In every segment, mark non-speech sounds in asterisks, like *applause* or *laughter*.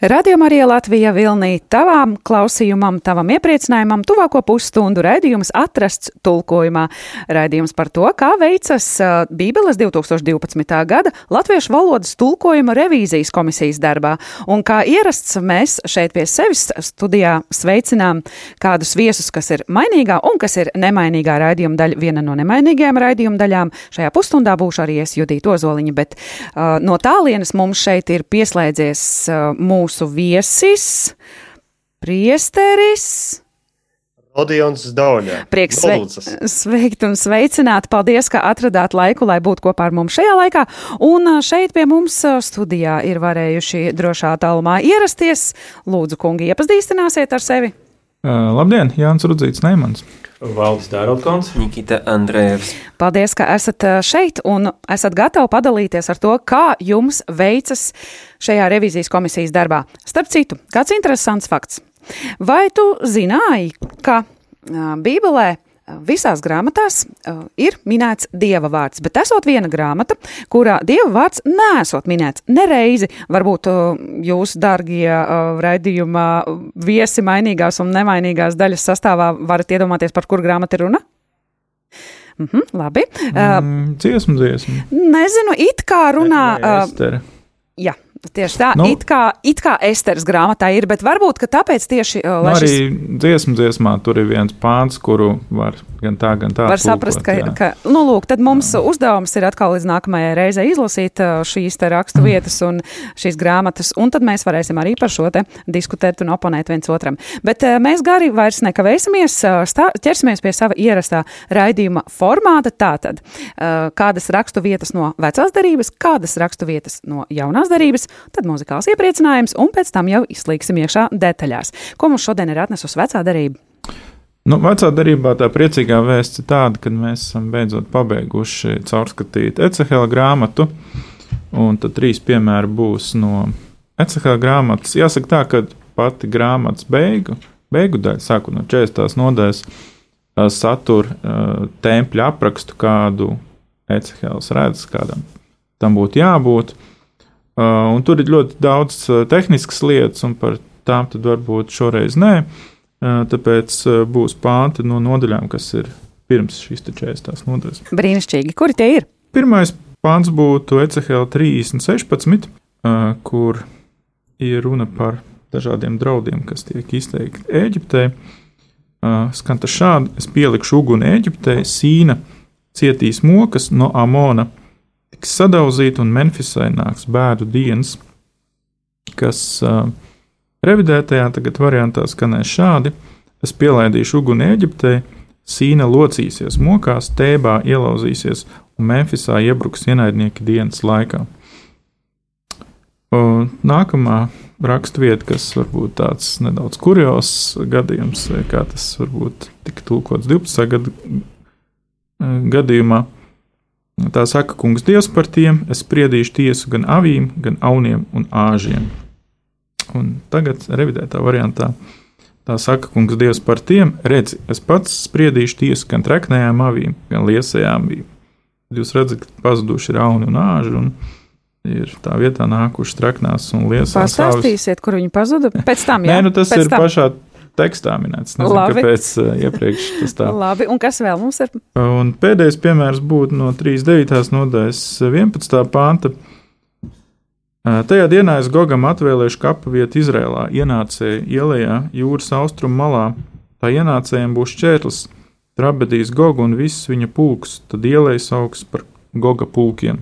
Radio Marija Latvija Vilnī tavām klausījumam, tavam iepriecinājumam, tuvāko pusstundu raidījums atrasts tulkojumā. Raidījums par to, kā veicas Bībeles 2012. gada latviešu valodas tulkojuma revīzijas komisijas darbā. Un kā ierasts, mēs šeit pie sevis studijā sveicinām kādus viesus, kas ir mainīgā un kas ir nemainīgā raidījuma daļa. Viena no nemainīgajām raidījuma daļām šajā pusstundā būšu arī es Judīta Ozoliņa, bet uh, no tālienes mums šeit ir pieslēdzies uh, mūsu mūsu viesis, priesteris. Odions Dauņa. Prieks sve, sveikt un sveicināt. Paldies, ka atradāt laiku, lai būtu kopā ar mums šajā laikā. Un šeit pie mums studijā ir varējuši drošā tālumā ierasties. Lūdzu, kungi, iepazīstināsiet ar sevi. Uh, labdien, Jānis Rudzīts Neimans. Valdis Dārautkons, Nikita Andrējevs. Paldies, ka esat šeit un esat gatavi padalīties ar to, kā jums veicas šajā revizijas komisijas darbā. Starp citu, kāds interesants fakts. Vai tu zināji, ka Bībelē visās grāmatās uh, ir minēts dieva vārds, bet esot viena grāmata, kurā dieva vārds nesot minēts nereizi. Varbūt uh, jūs, dārgie uh, raidījumā viesi mainīgās un nemainīgās daļas sastāvā, varat iedomāties, par kur grāmatu ir runa? Mhm, labi. Mm, dziesmu, dziesmu. Nezinu, it kā runā. Uh, jā. Tieši tā, nu, it, kā, it kā Esteras grāmatā ir, bet varbūt tāpēc tieši. Nu, arī šis... dziesmu dziesmā tur ir viens pāns, kuru var gan tā, gan tā. Var saprast, ka, jā. ka nu, lūk, tad mums jā. uzdevums ir atkal līdz nākamajai reizei izlasīt šīs rakstu vietas un šīs grāmatas, un tad mēs varēsim arī par šo te diskutēt un oponēt viens otram. Bet mēs gari vairs nekavēsimies, stā, ķersimies pie sava ierastā raidījuma formāta. Tātad, kādas rakstu vietas no vecās darības, kādas rakstu vietas no jaunās darības, tad muzikāls iepriecinājums, un pēc tam jau izslīgsim iekšā detaļās. Ko mums šodien ir atnesusi vecā darība? Nu, vecā darbā tā priecīgā vēsts ir tāda, ka mēs esam beidzot pabeiguši caurskatīt Ecehela grāmatu. Un tad trīs piemēri būs no Ecehela grāmatas. Jāsaka tā, ka pati grāmatas beigu, beigu daļa, sākot no 40. nodaļas, satur uh, tempļa aprakstu, kādu Ecehels redz, kādam tam būtu jābūt. Uh, un tur ir ļoti daudz uh, tehniskas lietas, un par tām varbūt šoreiz nē. Uh, Tāpēc būs pānti no nodaļām, kas ir pirms šīs 40. nodaļas. Brīnišķīgi. Kuri tie ir? Pirmais pāns būtu ECHL 3016, kur ir runa par dažādiem draudiem, kas tiek izteikti Eģiptē. Skan tas šādi: Es pielikšu uguni Eģiptē, Sīna cietīs mokas no Amona, tiks sadauzīta un Memfisai nāks bēdu dienas, kas uh, Revidētajā tagad variantā skanēs šādi: Es pielaidīšu uguni Eģiptē, Sīna locīsies mokās, tēbā ielauzīsies un Memfisā iebruks ienaidnieki dienas laikā. Un nākamā raksturvieta, kas varbūt tāds nedaudz kurios gadījums, kā tas varbūt tika tulkots 12. Gadu, gadījumā. Tā saka, kungs, Dievs par tiem, es spriedīšu tiesu gan avīm, gan auniem un āžiem. Un tagad, revidētā variantā, tā saka, kungs, Dievs par tiem, redzi, es pats spriedīšu tiesu gan treknējām avīm, gan liesajām avīm. Jūs redzat, ka pazuduši ir auni un āži. Un ir tā vietā nākuši treknās un liesās. Pastāstīsiet, kur viņi pazuda pēc tam. Jā, Nē, nu tas ir tam. pašā tekstā minēts. Nezinu, Labi. kāpēc uh, iepriekš tas tā. *laughs* Labi, un kas vēl mums ir? Un pēdējais piemērs būtu no 39. nodaļas 11. pānta. Tajā dienā es Gogam atvēlēšu kapu vietu Izrēlā, ienācēju ielā, jūras austrumu malā. Tā ienācējiem būs čērlis, trabedīs Gogu un viss viņa pulks, tad ielējas augsts par Goga pulkiem.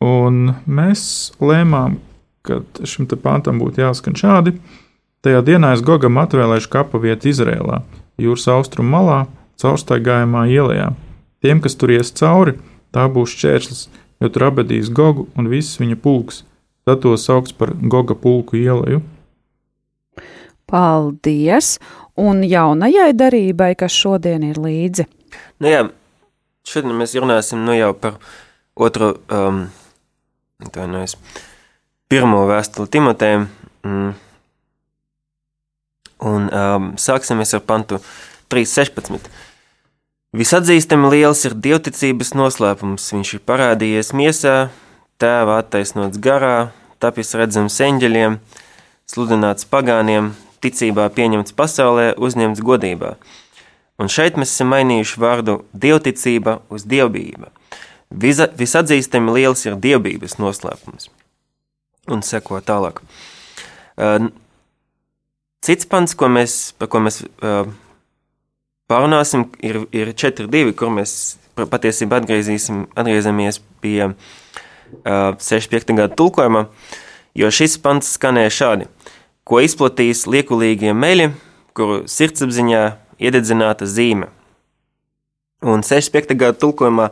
Un mēs lēmām, ka šim pantam būtu jāskan šādi. Tajā dienā es Gogam atvēlēšu kapu vietu Izrēlā, jūras austrumu malā, caurstaigājumā ielā. Tiem, kas tur ies cauri, tā būs čērslis jo tur abadīs Gogu un viss viņa pulks. Tad to sauc par Goga pulku ielaju. Paldies! Un jaunajai darībai, kas šodien ir līdzi. Nu jā, šodien mēs runāsim nu jau par otro, um, tā nu es, pirmo vēstuli Timotēm. Mm. Un um, sāksimies ar pantu 3.16. Visatzīstami liels ir dievticības noslēpums. Viņš ir parādījies miesā, tēva attaisnots garā, tapis redzams eņģeļiem, sludināts pagāniem, ticībā pieņemts pasaulē, uzņemts godībā. Un šeit mēs esam mainījuši vārdu dievticība uz dievbijība. Visa, visatzīstami liels ir dievbijības noslēpums. Un seko tālāk. Cits pants, ko mēs, ko mēs uh, pārunāsim, ir, ir 4.2, kur mēs patiesībā atgriezīsimies pie uh, 65. gada tulkojuma, jo šis pants skanēja šādi: Ko izplatīs liekulīgie meļi, kuru sirdsapziņā iededzināta zīme. Un 65. gada tulkojumā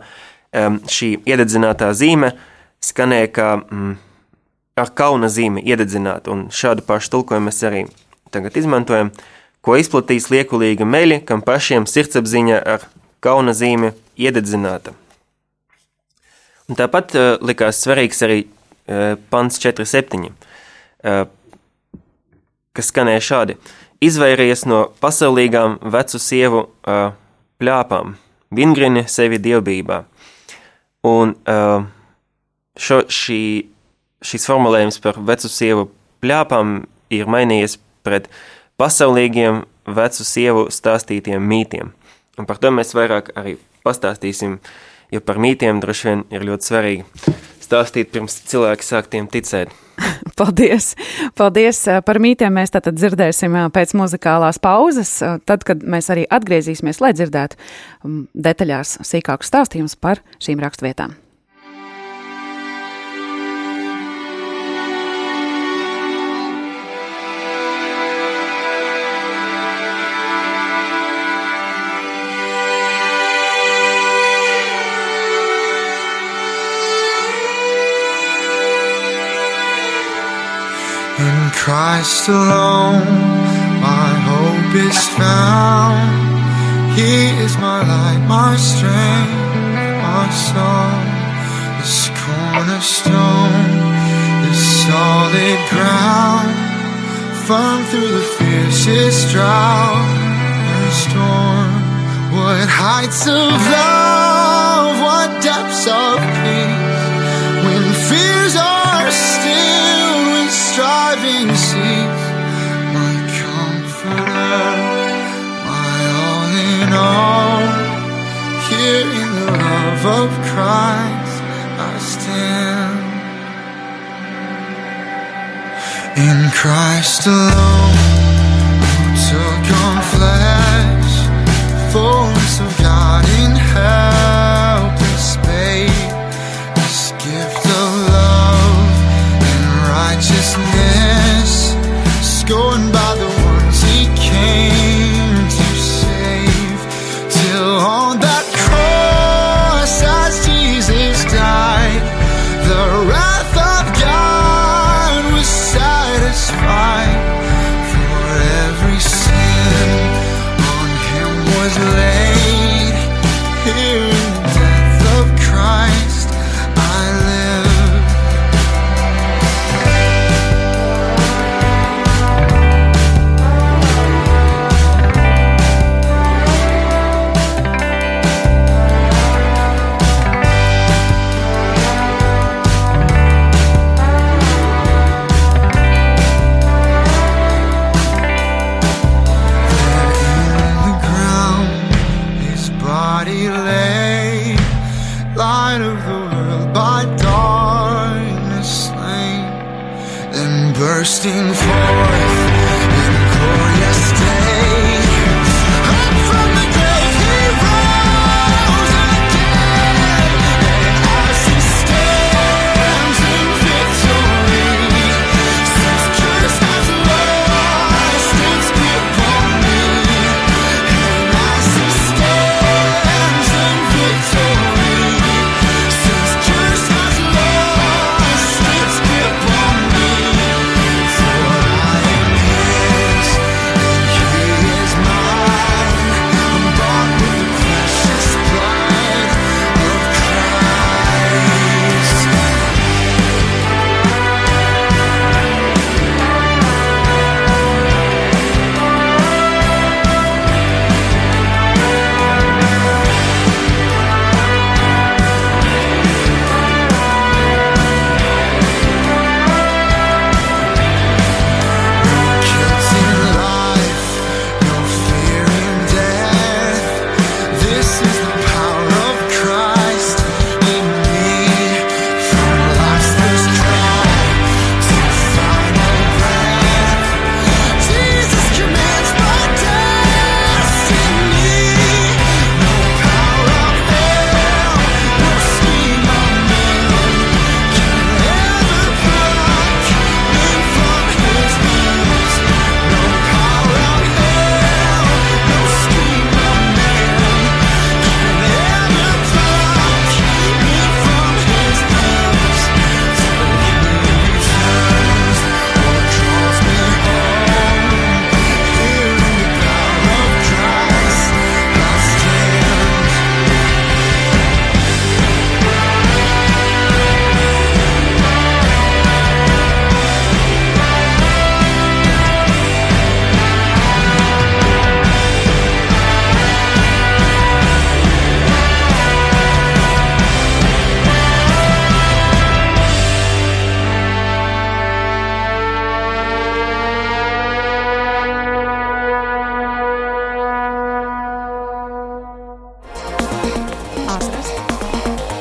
šī iededzinātā zīme skanēja kā mm, ar kauna zīmi iededzināt, un šādu pašu tulkojumu mēs arī tagad izmantojam, ko izplatīs liekulīga meļi, kam pašiem sirdsapziņa ar kauna zīmi iededzināta. Un tāpat uh, likās svarīgs arī uh, pants 4.7, uh, kas skanēja šādi – izvairies no pasaulīgām vecu sievu uh, pļāpām, vingrini sevi dievbijā. Un uh, šo, šī, šis formulējums par vecu sievu pļāpām ir mainījies pret pasaulīgiem vecu sievu stāstītiem mītiem. Un par to mēs vairāk arī pastāstīsim, jo par mītiem droši vien ir ļoti svarīgi stāstīt pirms cilvēki sāk tiem ticēt. *laughs* Paldies! Paldies par mītiem. Mēs tātad dzirdēsim pēc muzikālās pauzes, tad, kad mēs arī atgriezīsimies, lai dzirdētu detaļās sīkākus stāstījumus par šīm rakstvietām. Christ alone, my hope is found. He is my light, my strength, my song, this cornerstone, this solid ground, firm through the fiercest drought and storm. What heights of love, what depths of peace, in all. Here in the love of Christ I stand. In Christ alone,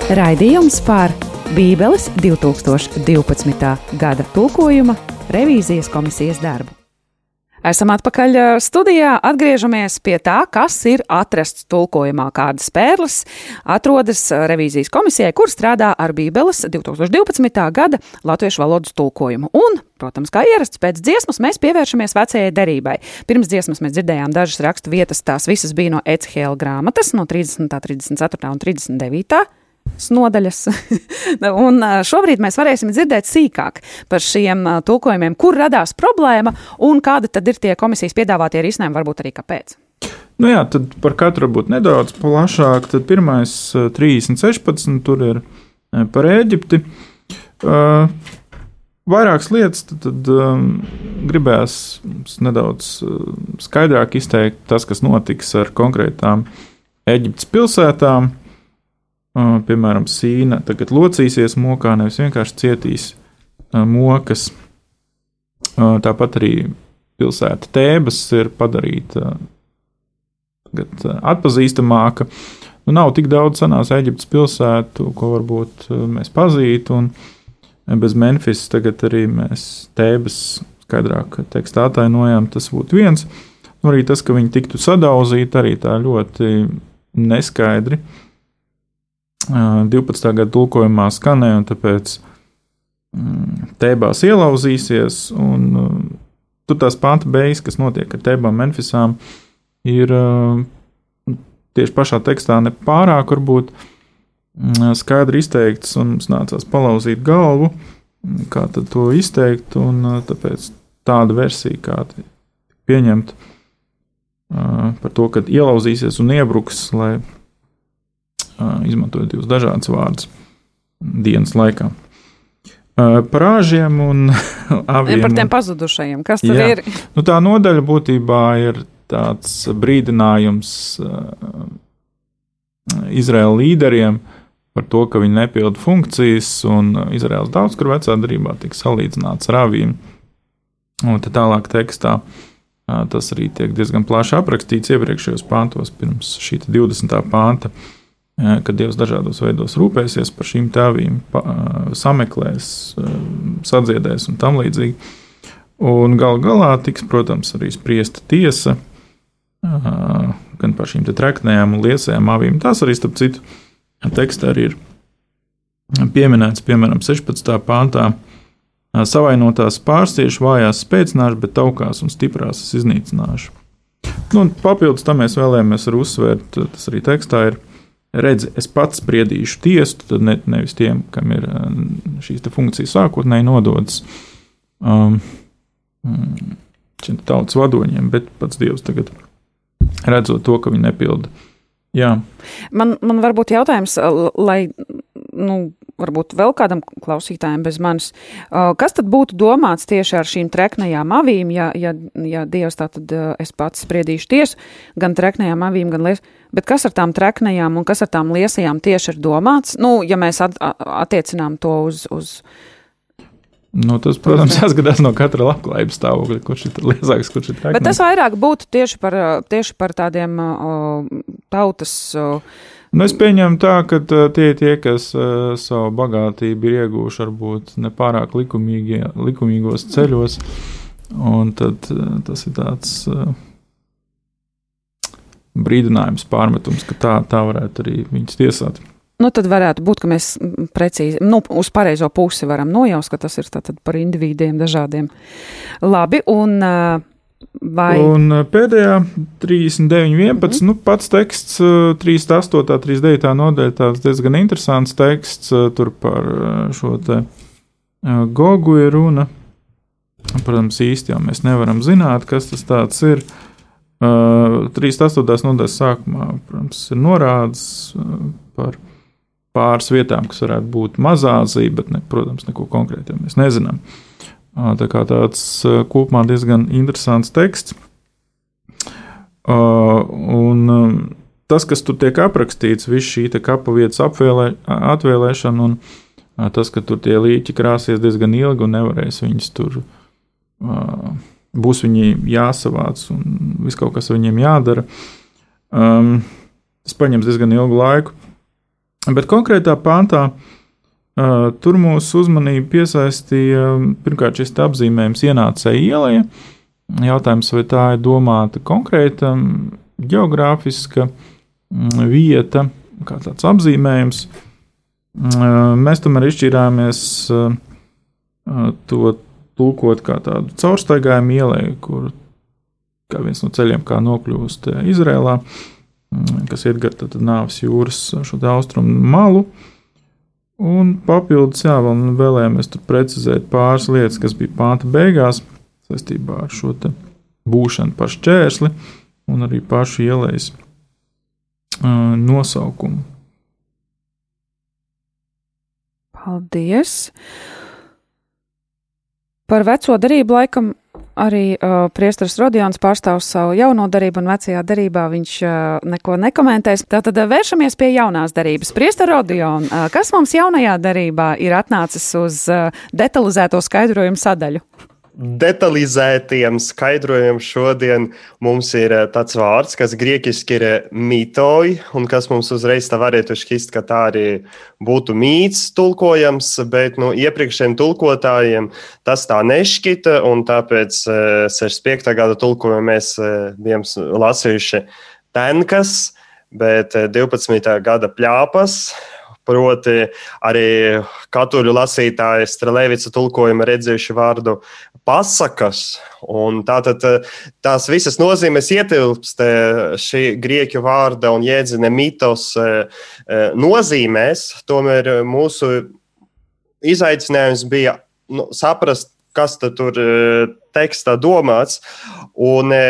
Raidījums par Bībeles 2012. gada tulkojuma revīzijas komisijas darbu. Esam atpakaļ studijā. Atgriežamies pie tā, kas ir atrasts tulkojumā. Kādas pērles atrodas revīzijas komisijai, kur strādā ar Bībeles 2012. gada latviešu valodas tulkojumu. Un, protams, kā ierasts pēc dziesmas, mēs pievēršamies vecajai derībai. Pirms dziesmas mēs dzirdējām dažas rakstu vietas, tās visas bija no Ecehēla grāmatas, no 30., 34. un 39 nodaļas. *laughs* un šobrīd mēs varēsim dzirdēt sīkāk par šiem tulkojumiem, kur radās problēma un kāda tad ir tie komisijas piedāvātie risinājumi, varbūt arī kāpēc. Nu jā, tad par katru būtu nedaudz plašāk. Tad pirmais 30, 16, tur ir par Ēģipti. Uh, vairākas lietas, tad, tad um, gribējās nedaudz uh, skaidrāk izteikt tas, kas notiks ar konkrētām Eģiptes pilsētām. Uh, piemēram, sīna tagad locīsies mokā, nevis vienkārši cietīs mokas. Tāpat arī pilsēta Tēbas ir padarīta atpazīstamāka. Nu, nav tik daudz senās Eģiptes pilsētu, ko varbūt mēs pazītu, un bez Memphis tagad arī mēs Tēbas skaidrāk tekstā atainojam, tas būtu viens. Nu, arī tas, ka viņi tiktu sadauzīti, arī tā ļoti neskaidri. Uh, 12. gada tulkojumā skanēja, un tāpēc mm, tēbās ielauzīsies. Un, tur tās panta beigas, kas notiek ar tēbām Memphisām, ir tieši pašā tekstā nepārāk varbūt skaidri izteikts, un mums nācās palauzīt galvu, kā to izteikt, un tāpēc tāda versija, kā pieņemt par to, ka ielauzīsies un iebruks, lai izmantojot divus dažādus vārdus dienas laikā. Par āžiem un aviem. *laughs* Par tiem pazudušajiem. Kas tad jā. ir? Nu, tā nodaļa būtībā ir tāds brīdinājums Izraēla līderiem par to, ka viņi nepilda funkcijas, un Izraels daudz kur vecā darbā tika salīdzināts ar avīm. Un tālāk tekstā tas arī tiek diezgan plaši aprakstīts iepriekšējos pāntos, pirms šī 20. pānta. Uh, ka Dievs dažādos veidos rūpēsies par šīm tēvīm, sameklēs, sadziedēs un tam līdzīgi. Un gal galā tiks, protams, arī spriesta tiesa gan par šīm treknējām un liesajām avīm. Tās arī, starp citu, tekstā arī ir pieminēts, piemēram, 16. pāntā. Savainotās pārstiešu vājās spēcināšu, bet taukās un stiprās es iznīcināšu. Nu, papildus tam mēs vēlējāmies uzsvērt, tas arī tekstā ir redzi, es pats spriedīšu tiesu, tad ne, nevis tiem, kam ir um, šīs funkcijas sākotnēji nodotas um, mm, tautas vadoņiem, bet pats Dievs tagad redzot to, ka viņi nepilda. Jā. Man, man varbūt jautājums, lai nu, varbūt vēl kādam klausītājam bez manis, kas tad būtu domāts tieši ar šīm treknajām avīm, ja, ja, ja Dievs tā tad es pats spriedīšu tiesu, gan treknajām avīm, gan lies, bet kas ar tām treknajām un kas ar tām liesajām tieši ir domāts, nu, ja mēs at, attiecinām to uz, uz Nu, tas, protams, *laughs* jāskatās no katra labklājības stāvokļa, kurš ir lielāks, kurš ir traknāks. Bet tas vairāk būtu tieši par, tieši par tādiem uh, tautas uh, Nu, es pieņemu tā, ka tie ir tie, kas uh, savu bagātību ir iegūši varbūt nepārāk likumīgos ceļos. Un tad uh, tas ir tāds uh, brīdinājums, pārmetums, ka tā, tā varētu arī viņus tiesāt. Nu, tad varētu būt, ka mēs precīzi nu, uz pareizo pusi varam nojaust, ka tas ir par individiem dažādiem. Labi, un uh, Vai... Un eh, pēdējā 39, 11, mm. nu, pats teksts, 38, eh, 39 nodaļa, tāds diezgan interesants teksts eh, tur par šo te Gogu ir runa. Protams, īsti jau mēs nevaram zināt, kas tas ir. 38. nodaļas sākumā, protams, ir norādes par pāris vietām, kas varētu būt Mazāzija, bet, ne, protams, neko konkrēti mēs nezinām. Tā kā tāds kopumā diezgan interesants teksts. Un tas, kas tur tiek aprakstīts, viss šī kapa vietas apvēlē, atvēlēšana un tas, ka tur tie līķi krāsies diezgan ilgi un nevarēs viņus tur, būs viņi jāsavāc un viss kaut kas viņiem jādara. Tas paņems diezgan ilgu laiku. Bet konkrētā pāntā uh, tur mūsu uzmanību piesaistīja pirmkārt šis apzīmējums ienācēja ielai. Jautājums, vai tā ir domāta konkrēta geogrāfiska vieta, kā tāds apzīmējums. Mēs tomēr izšķirāmies to tulkot kā tādu caurstaigājumu ielai, kur kā viens no ceļiem, kā nokļūst Izrēlā, kas iet gar nāves jūras šo austrumu malu. Un papildus, jā, vēl vēlējāmies tur precizēt pāris lietas, kas bija pānta beigās saistībā ar šo būšanu par šķērsli un arī pašu ielas uh, nosaukumu. Paldies! Par veco darību laikam arī uh, Priestris Rodions pārstāv savu jauno darību, un vecajā darībā viņš uh, neko nekomentēs. Tātad uh, vēršamies pie jaunās darības. Priestris Rodion, uh, kas mums jaunajā darībā ir atnācis uz uh, detalizēto skaidrojumu sadaļu? Detalizētiem skaidrojumiem šodien mums ir eh, tāds vārds, kas grieķiski ir eh, mītoji, un kas mums uzreiz tā varētu šķist, ka tā arī būtu mīts tulkojams, bet no nu, iepriekšējiem tulkotājiem tas tā nešķita, un tāpēc 65. Eh, gada tulkojumu mēs bijām lasījuši tenkas, bet 12. gada pļāpas Proti, arī katoļu lasītāji Strelēvica tulkojuma redzējuši vārdu pasakas. Tātad tās visas nozīmes ietilpst šī grieķu vārda un jēdziena mitos nozīmēs. Tomēr mūsu izaicinājums bija nu, saprast, kas tur tekstā domāts. Un e,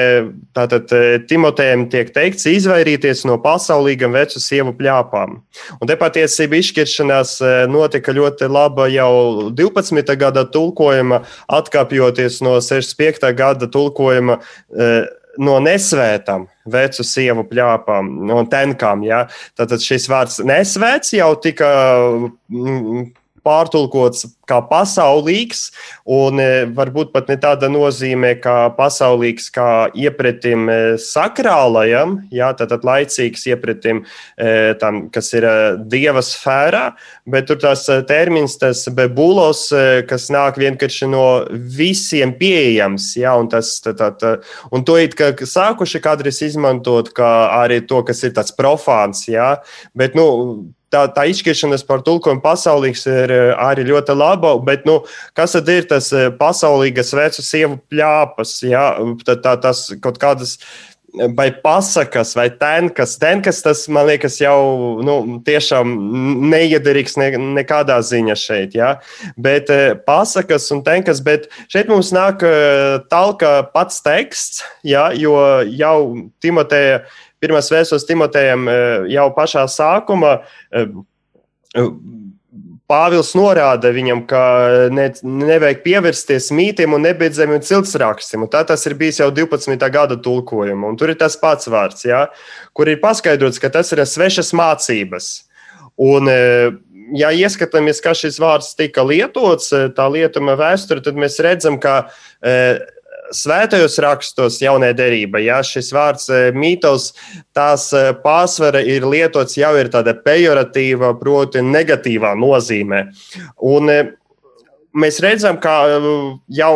tātad e, Timotejam tiek teikts izvairīties no pasaulīgām vecu sievu pļāpām. Un te patiesībā izšķiršanās e, notika ļoti laba jau 12. gada tulkojuma, atkāpjoties no 65. gada tulkojuma no nesvētām vecu sievu pļāpām, no tenkām. Ja? Tātad šis vārds nesvēts jau tika pārtulkots kā pasaulīgs, un e, varbūt pat ne tāda nozīmē, kā pasaulīgs, kā iepratim e, sakrālajam, jā, tātad laicīgs iepratim e, tam, kas ir dieva sfērā, bet tur tās termins, tas bebulos, kas nāk vienkārši no visiem pieejams, jā, un tas, tā, tā, tā, un to it kā sākuši kādreiz izmantot, kā arī to, kas ir tāds profāns, jā, bet, nu, tā, tā izšķiršanās par tulkojumu pasaulīgs ir eh, arī ļoti laba, bet nu, kas tad ir tas eh, pasaulīgas vecu sievu pļāpas, ja? tā, tā, tas kaut kādas. Vai pasakas, vai tenkas. Tenkas tas, man liekas, jau nu, tiešām neiederīgs ne, nekādā ziņā šeit. Ja? Bet eh, pasakas un tenkas, bet šeit mums nāk talka pats teksts, ja? jo jau Timoteja pirmās vēstules Timotejam eh, jau pašā sākumā. Eh, eh, Pāvils norāda viņam, ka ne, nevajag pievērsties mītiem un nebeidzamiem ciltsrakstiem. Tā tas ir bijis jau 12. gada tulkojumā. Tur ir tas pats vārds, ja, kur ir paskaidrots, ka tas ir svešas mācības. Un, ja ieskatāmies, kā šis vārds tika lietots, tā lietuma vēsture, tad mēs redzam, ka svētajos rakstos, jaunajā derībā, ja šis vārds eh, mītos, tās eh, pārsvara ir lietots jau ir tāda pejoratīva, proti, negatīvā nozīmē. Un, eh, mēs redzam, ka uh, jau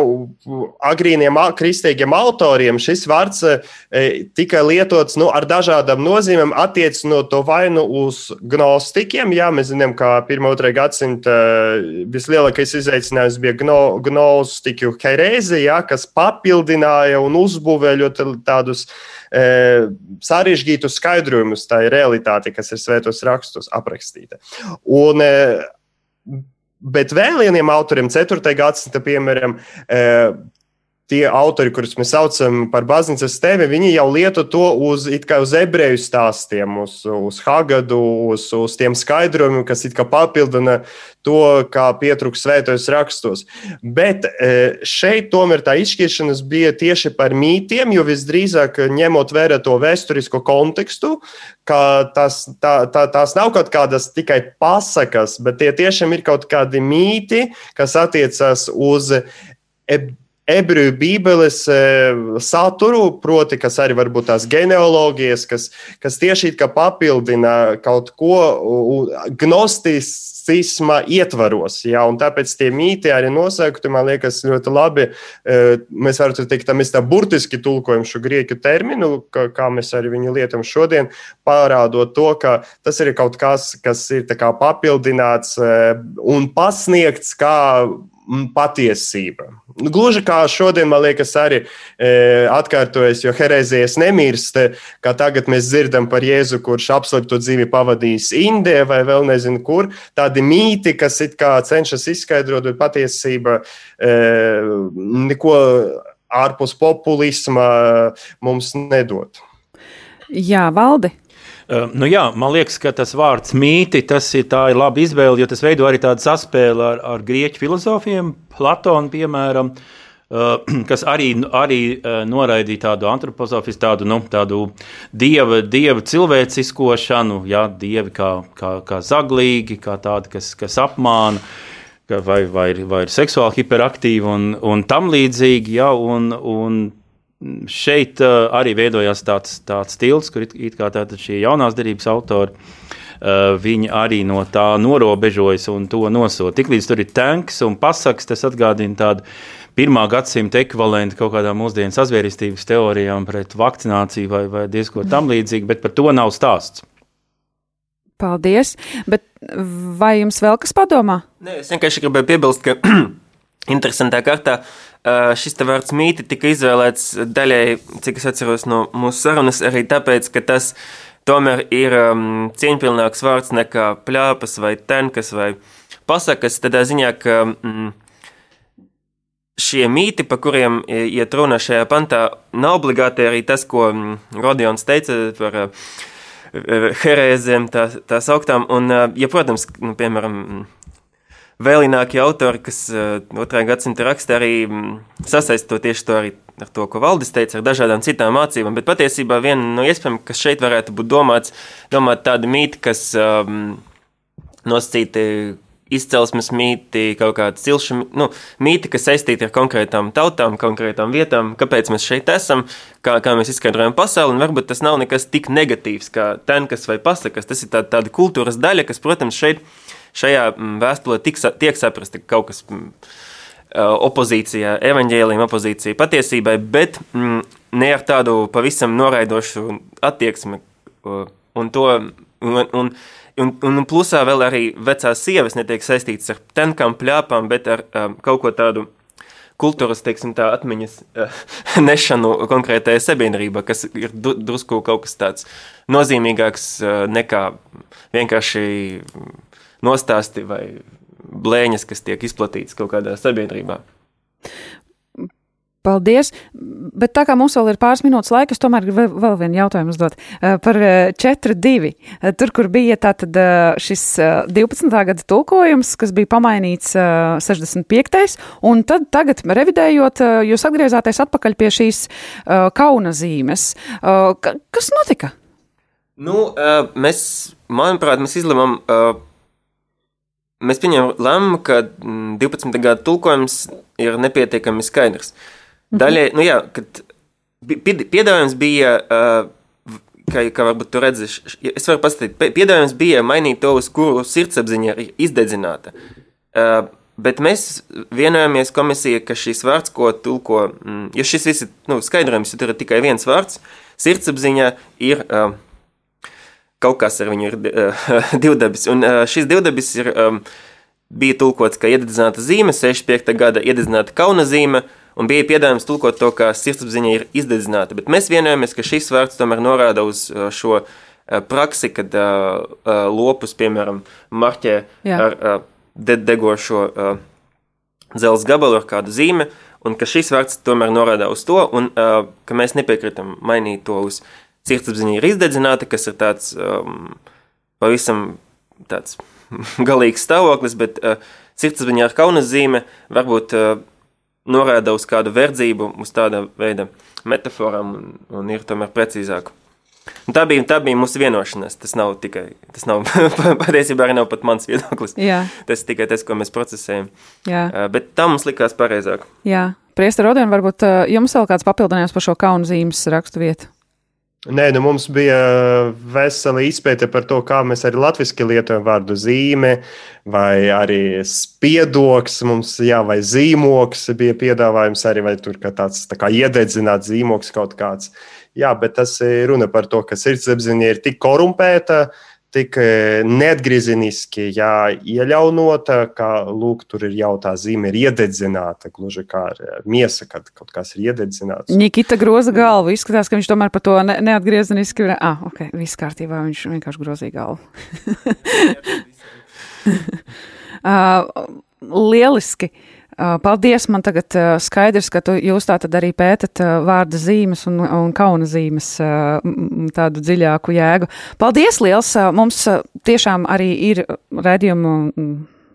agrīniem kristīgiem autoriem šis vārds uh, tika lietots nu, ar dažādām nozīmēm, attiecinot to vainu uz gnostikiem. Jā, mēs zinām, ka 1. un 2. gadsimta uh, vislielākais izaicinājums bija gno, gnostiku herēzija, kas papildināja un uzbūvēja ļoti tādus sarežģītus skaidrojumus tai realitātei, kas ir svētos rakstos aprakstīta. Un, Bet vēl vieniem autoriem, 4. gadsimta, piemēram, e, tie autori, kurus mēs saucam par baznīcas tēmi, viņi jau lieto to uz, uz ebreju stāstiem, uz, uz Hagadu, uz, uz tiem skaidrojumiem, kas papildina to, kā pietrūkst svētos rakstos. Bet e, šeit tomēr tā izšķiršanās bija tieši par mītiem, jo visdrīzāk ņemot vērā to vēsturisko kontekstu, ka tas, tā, tā, tās nav kaut kādas tikai pasakas, bet tie tiešām ir kaut kādi mīti, kas attiecas uz ebreju ebreju bībeles saturu, proti, kas arī varbūt tās genealogijas, kas, kas tieši kā papildina kaut ko gnostis cisma ietvaros. Ja, tāpēc tie mīti arī nosaukti, man liekas, ļoti labi. E, mēs varam teikt, ka mēs tā burtiski tulkojam šo grieķu terminu, kā, kā mēs arī viņu lietojam šodien, parādot to, ka tas ir kaut kas, kas ir papildināts e, un pasniegts kā patiesība. Gluži kā šodien, man liekas, arī e, atkārtojas, jo herēzijas nemirst, kā tagad mēs dzirdam par Jēzu, kurš apslēptu dzīvi pavadījis Indijā vai vēl nezinu kur. Tādi mīti, kas it kā cenšas izskaidrot, bet patiesība e, neko ārpus populisma mums nedod. Jā, valdi. Uh, nu jā, man liekas, ka tas vārds mīti, tas ir, ir laba izvēle, jo tas veido arī tādu saspēli ar, ar grieķu filozofiem, Platonu, piemēram, uh, *clears throat* kas arī, arī uh, noraidīja tādu antropozofisku, tādu, nu, tādu dieva, dieva cilvēciskošanu, jā, dievi kā, kā, kā zaglīgi, kā tādi, kas, kas apmāna vai, vai, vai ir seksuāli hiperaktīvi un, un tam līdzīgi. Ja, un, un šeit uh, arī veidojās tāds, tāds stils, kur it, it kā šie jaunās derības autori. Uh, viņi arī no tā norobežojas un to nosūta. Tiklīdz tur ir tanks un pasaks, tas atgādina tādu pirmā gadsimta ekvivalentu kaut kādām mūsdienu sazvērestības teorijām pret vakcināciju vai, vai diezko tam līdzīgi, bet par to nav stāsts. Paldies! Bet vai jums vēl kas padomā? Nē, es vienkārši gribēju piebilst, ka *clears throat* interesantā kārtā Šis vārds mīti tika izvēlēts daļai, cik es atceros no mūsu sarunas, arī tāpēc, ka tas tomēr ir um, cieņpilnāks vārds nekā pļāpas vai tenkas vai pasakas, tādā ziņā, ka mm, šie mīti, pa kuriem iet runa šajā pantā, nav obligāti arī tas, ko Rodions teica par uh, herēzēm, tā, tā sauktām, un, uh, ja, protams, nu, piemēram, vēlinākie autori, kas uh, otrā gadsimta raksta arī mm, sasaista to tieši to arī ar to, ko Valdis teica, ar dažādām citām mācībām, bet patiesībā viena no iespējām, kas šeit varētu būt domāts, domāt tādi mīti, kas um, nosacīti izcelsmes mīti, kaut kāda cilša nu, mīti, kas saistīti ar konkrētām tautām, konkrētām vietām, kāpēc mēs šeit esam, kā, kā mēs izskaidrojam pasauli. Varbūt tas nav nekas tik negatīvs kā tenkas vai pasakas. Tas ir tā, tāda kultūras daļa, kas, protams, šeit šajā mm, vēstulē tiek, tiek saprasta kaut kas mm, opozīcijā, evaņģēlījuma opozīcija patiesībai, bet mm, ne ar tādu pavisam noraidošu attieksmi. Un, to, un, un, un, un plusā vēl arī vecās sievas netiek saistītas ar tenkām, pļāpām, bet ar um, kaut ko tādu kultūras, teiksim, tā atmiņas uh, *laughs* nešanu konkrētajā sabiedrībā, kas ir drusku kaut kas tāds nozīmīgāks uh, nekā vienkārši nostāsti vai blēņas, kas tiek izplatītas kaut kādā sabiedrībā. Paldies! Bet tā kā mums vēl ir pāris minūtes laika, es tomēr gribu vēl vienu jautājumu uzdot uh, par 4.2. Uh, tur, kur bija tātad uh, šis 12. gada tulkojums, kas bija pamainīts 65. un tad tagad revidējot, jūs atgriezāties atpakaļ pie šīs kauna zīmes. Kas notika? Nu, mēs, manuprāt, mēs izlemam Mēs pieņemam lēmumu, ka 12. Mm, gada tulkojums ir nepietiekami skaidrs. Mhm. Daļai, nu jā, kad piedāvājums bija, kā, kā varbūt tu redzi, es varu pastāstīt, piedāvājums bija mainīt to, uz kuru sirdsapziņa ir izdedzināta. Bet mēs vienojāmies komisija, ka šis vārds, ko tulko, mm, jo šis viss ir nu, skaidrojums, jo tur ir tikai viens vārds, sirdsapziņa ir uh, kaut kas ar viņu ir uh, *laughs* divdabis. Un uh, šis divdabis ir, um, bija tulkots kā iededzināta zīme, 65. gada iededzināta kauna zīme, un bija piedāvājums tulkot to, kā sirdsapziņa ir izdedzināta. Bet mēs vienojamies, ka šis vārds tomēr norāda uz uh, šo uh, praksi, kad uh, uh, lopus, piemēram, marķē Jā. ar uh, de degošo uh, dzelzs gabalu ar kādu zīmi, un ka šis vārds tomēr norāda uz to, un uh, ka mēs nepiekritam mainīt to uz sirdsapziņa ir izdedzināta, kas ir tāds um, pavisam tāds *laughs* galīgs stāvoklis, bet uh, sirdsapziņa ar kaunas zīme varbūt uh, norāda uz kādu verdzību, uz tāda veida metaforām un, un ir tomēr precīzāk. Un tā bija, tā bija mūsu vienošanās. Tas nav tikai, tas nav *laughs* patiesībā arī nav pat mans viedoklis. Jā. Tas tikai tas, ko mēs procesējam. Jā. Bet tā mums likās pareizāk. Jā, Priesta Rodion, varbūt jums vēl kāds papildinājums par šo kaunu zīmes rakstu vietu? Nē, nu mums bija vesela izpēte par to, kā mēs arī latviešu lietojam vārdu zīme, vai arī spiedoks, mums, jā, vai zīmoks bija piedāvājums arī, vai tur tāds tā kā iededzināts zīmoks kaut kāds. Jā, bet tas ir runa par to, ka sirdsapziņa ir tik korumpēta, uh, tik e, neatgriezeniski jā, iejaunota, ka lūk, tur ir jau tā zīme, ir iededzināta, gluži kā ar miesa, kad kaut kas ir iededzināts. Nikita groza galvu, izskatās, ka viņš tomēr par to ne, neatgriezeniski ir. Ah, ok, viss kārtībā, viņš vienkārši grozīja galvu. uh, *laughs* *laughs* lieliski. Uh, Paldies! Man tagad skaidrs, ka tu, jūs tā tad arī pētat vārda zīmes un, un kauna zīmes tādu dziļāku jēgu. Paldies liels! Mums tiešām arī ir redzējumu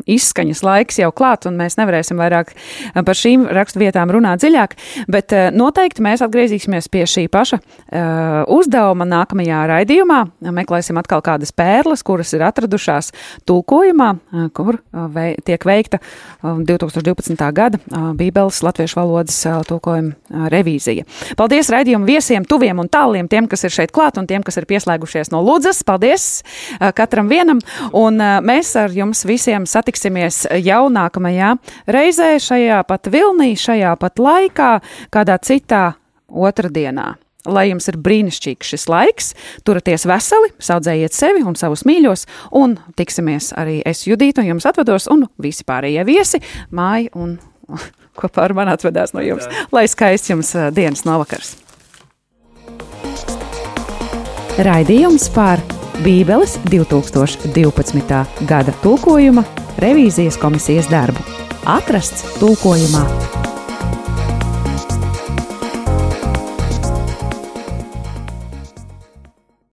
izskaņas laiks jau klāt, un mēs nevarēsim vairāk eh, par šīm raksturvietām runāt dziļāk, bet eh, noteikti mēs atgriezīsimies pie šī paša uh, uzdevuma nākamajā raidījumā. Meklēsim atkal kādas pērles, kuras ir atradušās tulkojumā, kur tiek veikta 2012. gada Bībeles latviešu valodas tulkojuma revīzija. Paldies raidījumu viesiem, tuviem un tāliem, tiem, kas ir šeit klāt un tiem, kas ir pieslēgušies no Lūdzas. Paldies katram vienam, un mēs ar jums visiem satiksimies satiksimies jau nākamajā reizē, šajā pat vilnī, šajā pat laikā, kādā citā otrdienā. Lai jums ir brīnišķīgs šis laiks, turieties veseli, audzējiet sevi un savus mīļos, un tiksimies arī es Judītu, un jums atvados, un visi pārējie viesi, māja un *laughs* kopā ar mani atvedās no jums. Lai skaists jums dienas novakars! Raidījums par Bībeles 2012. gada tulkojuma revīzijas komisijas darbu. Atrasts tulkojumā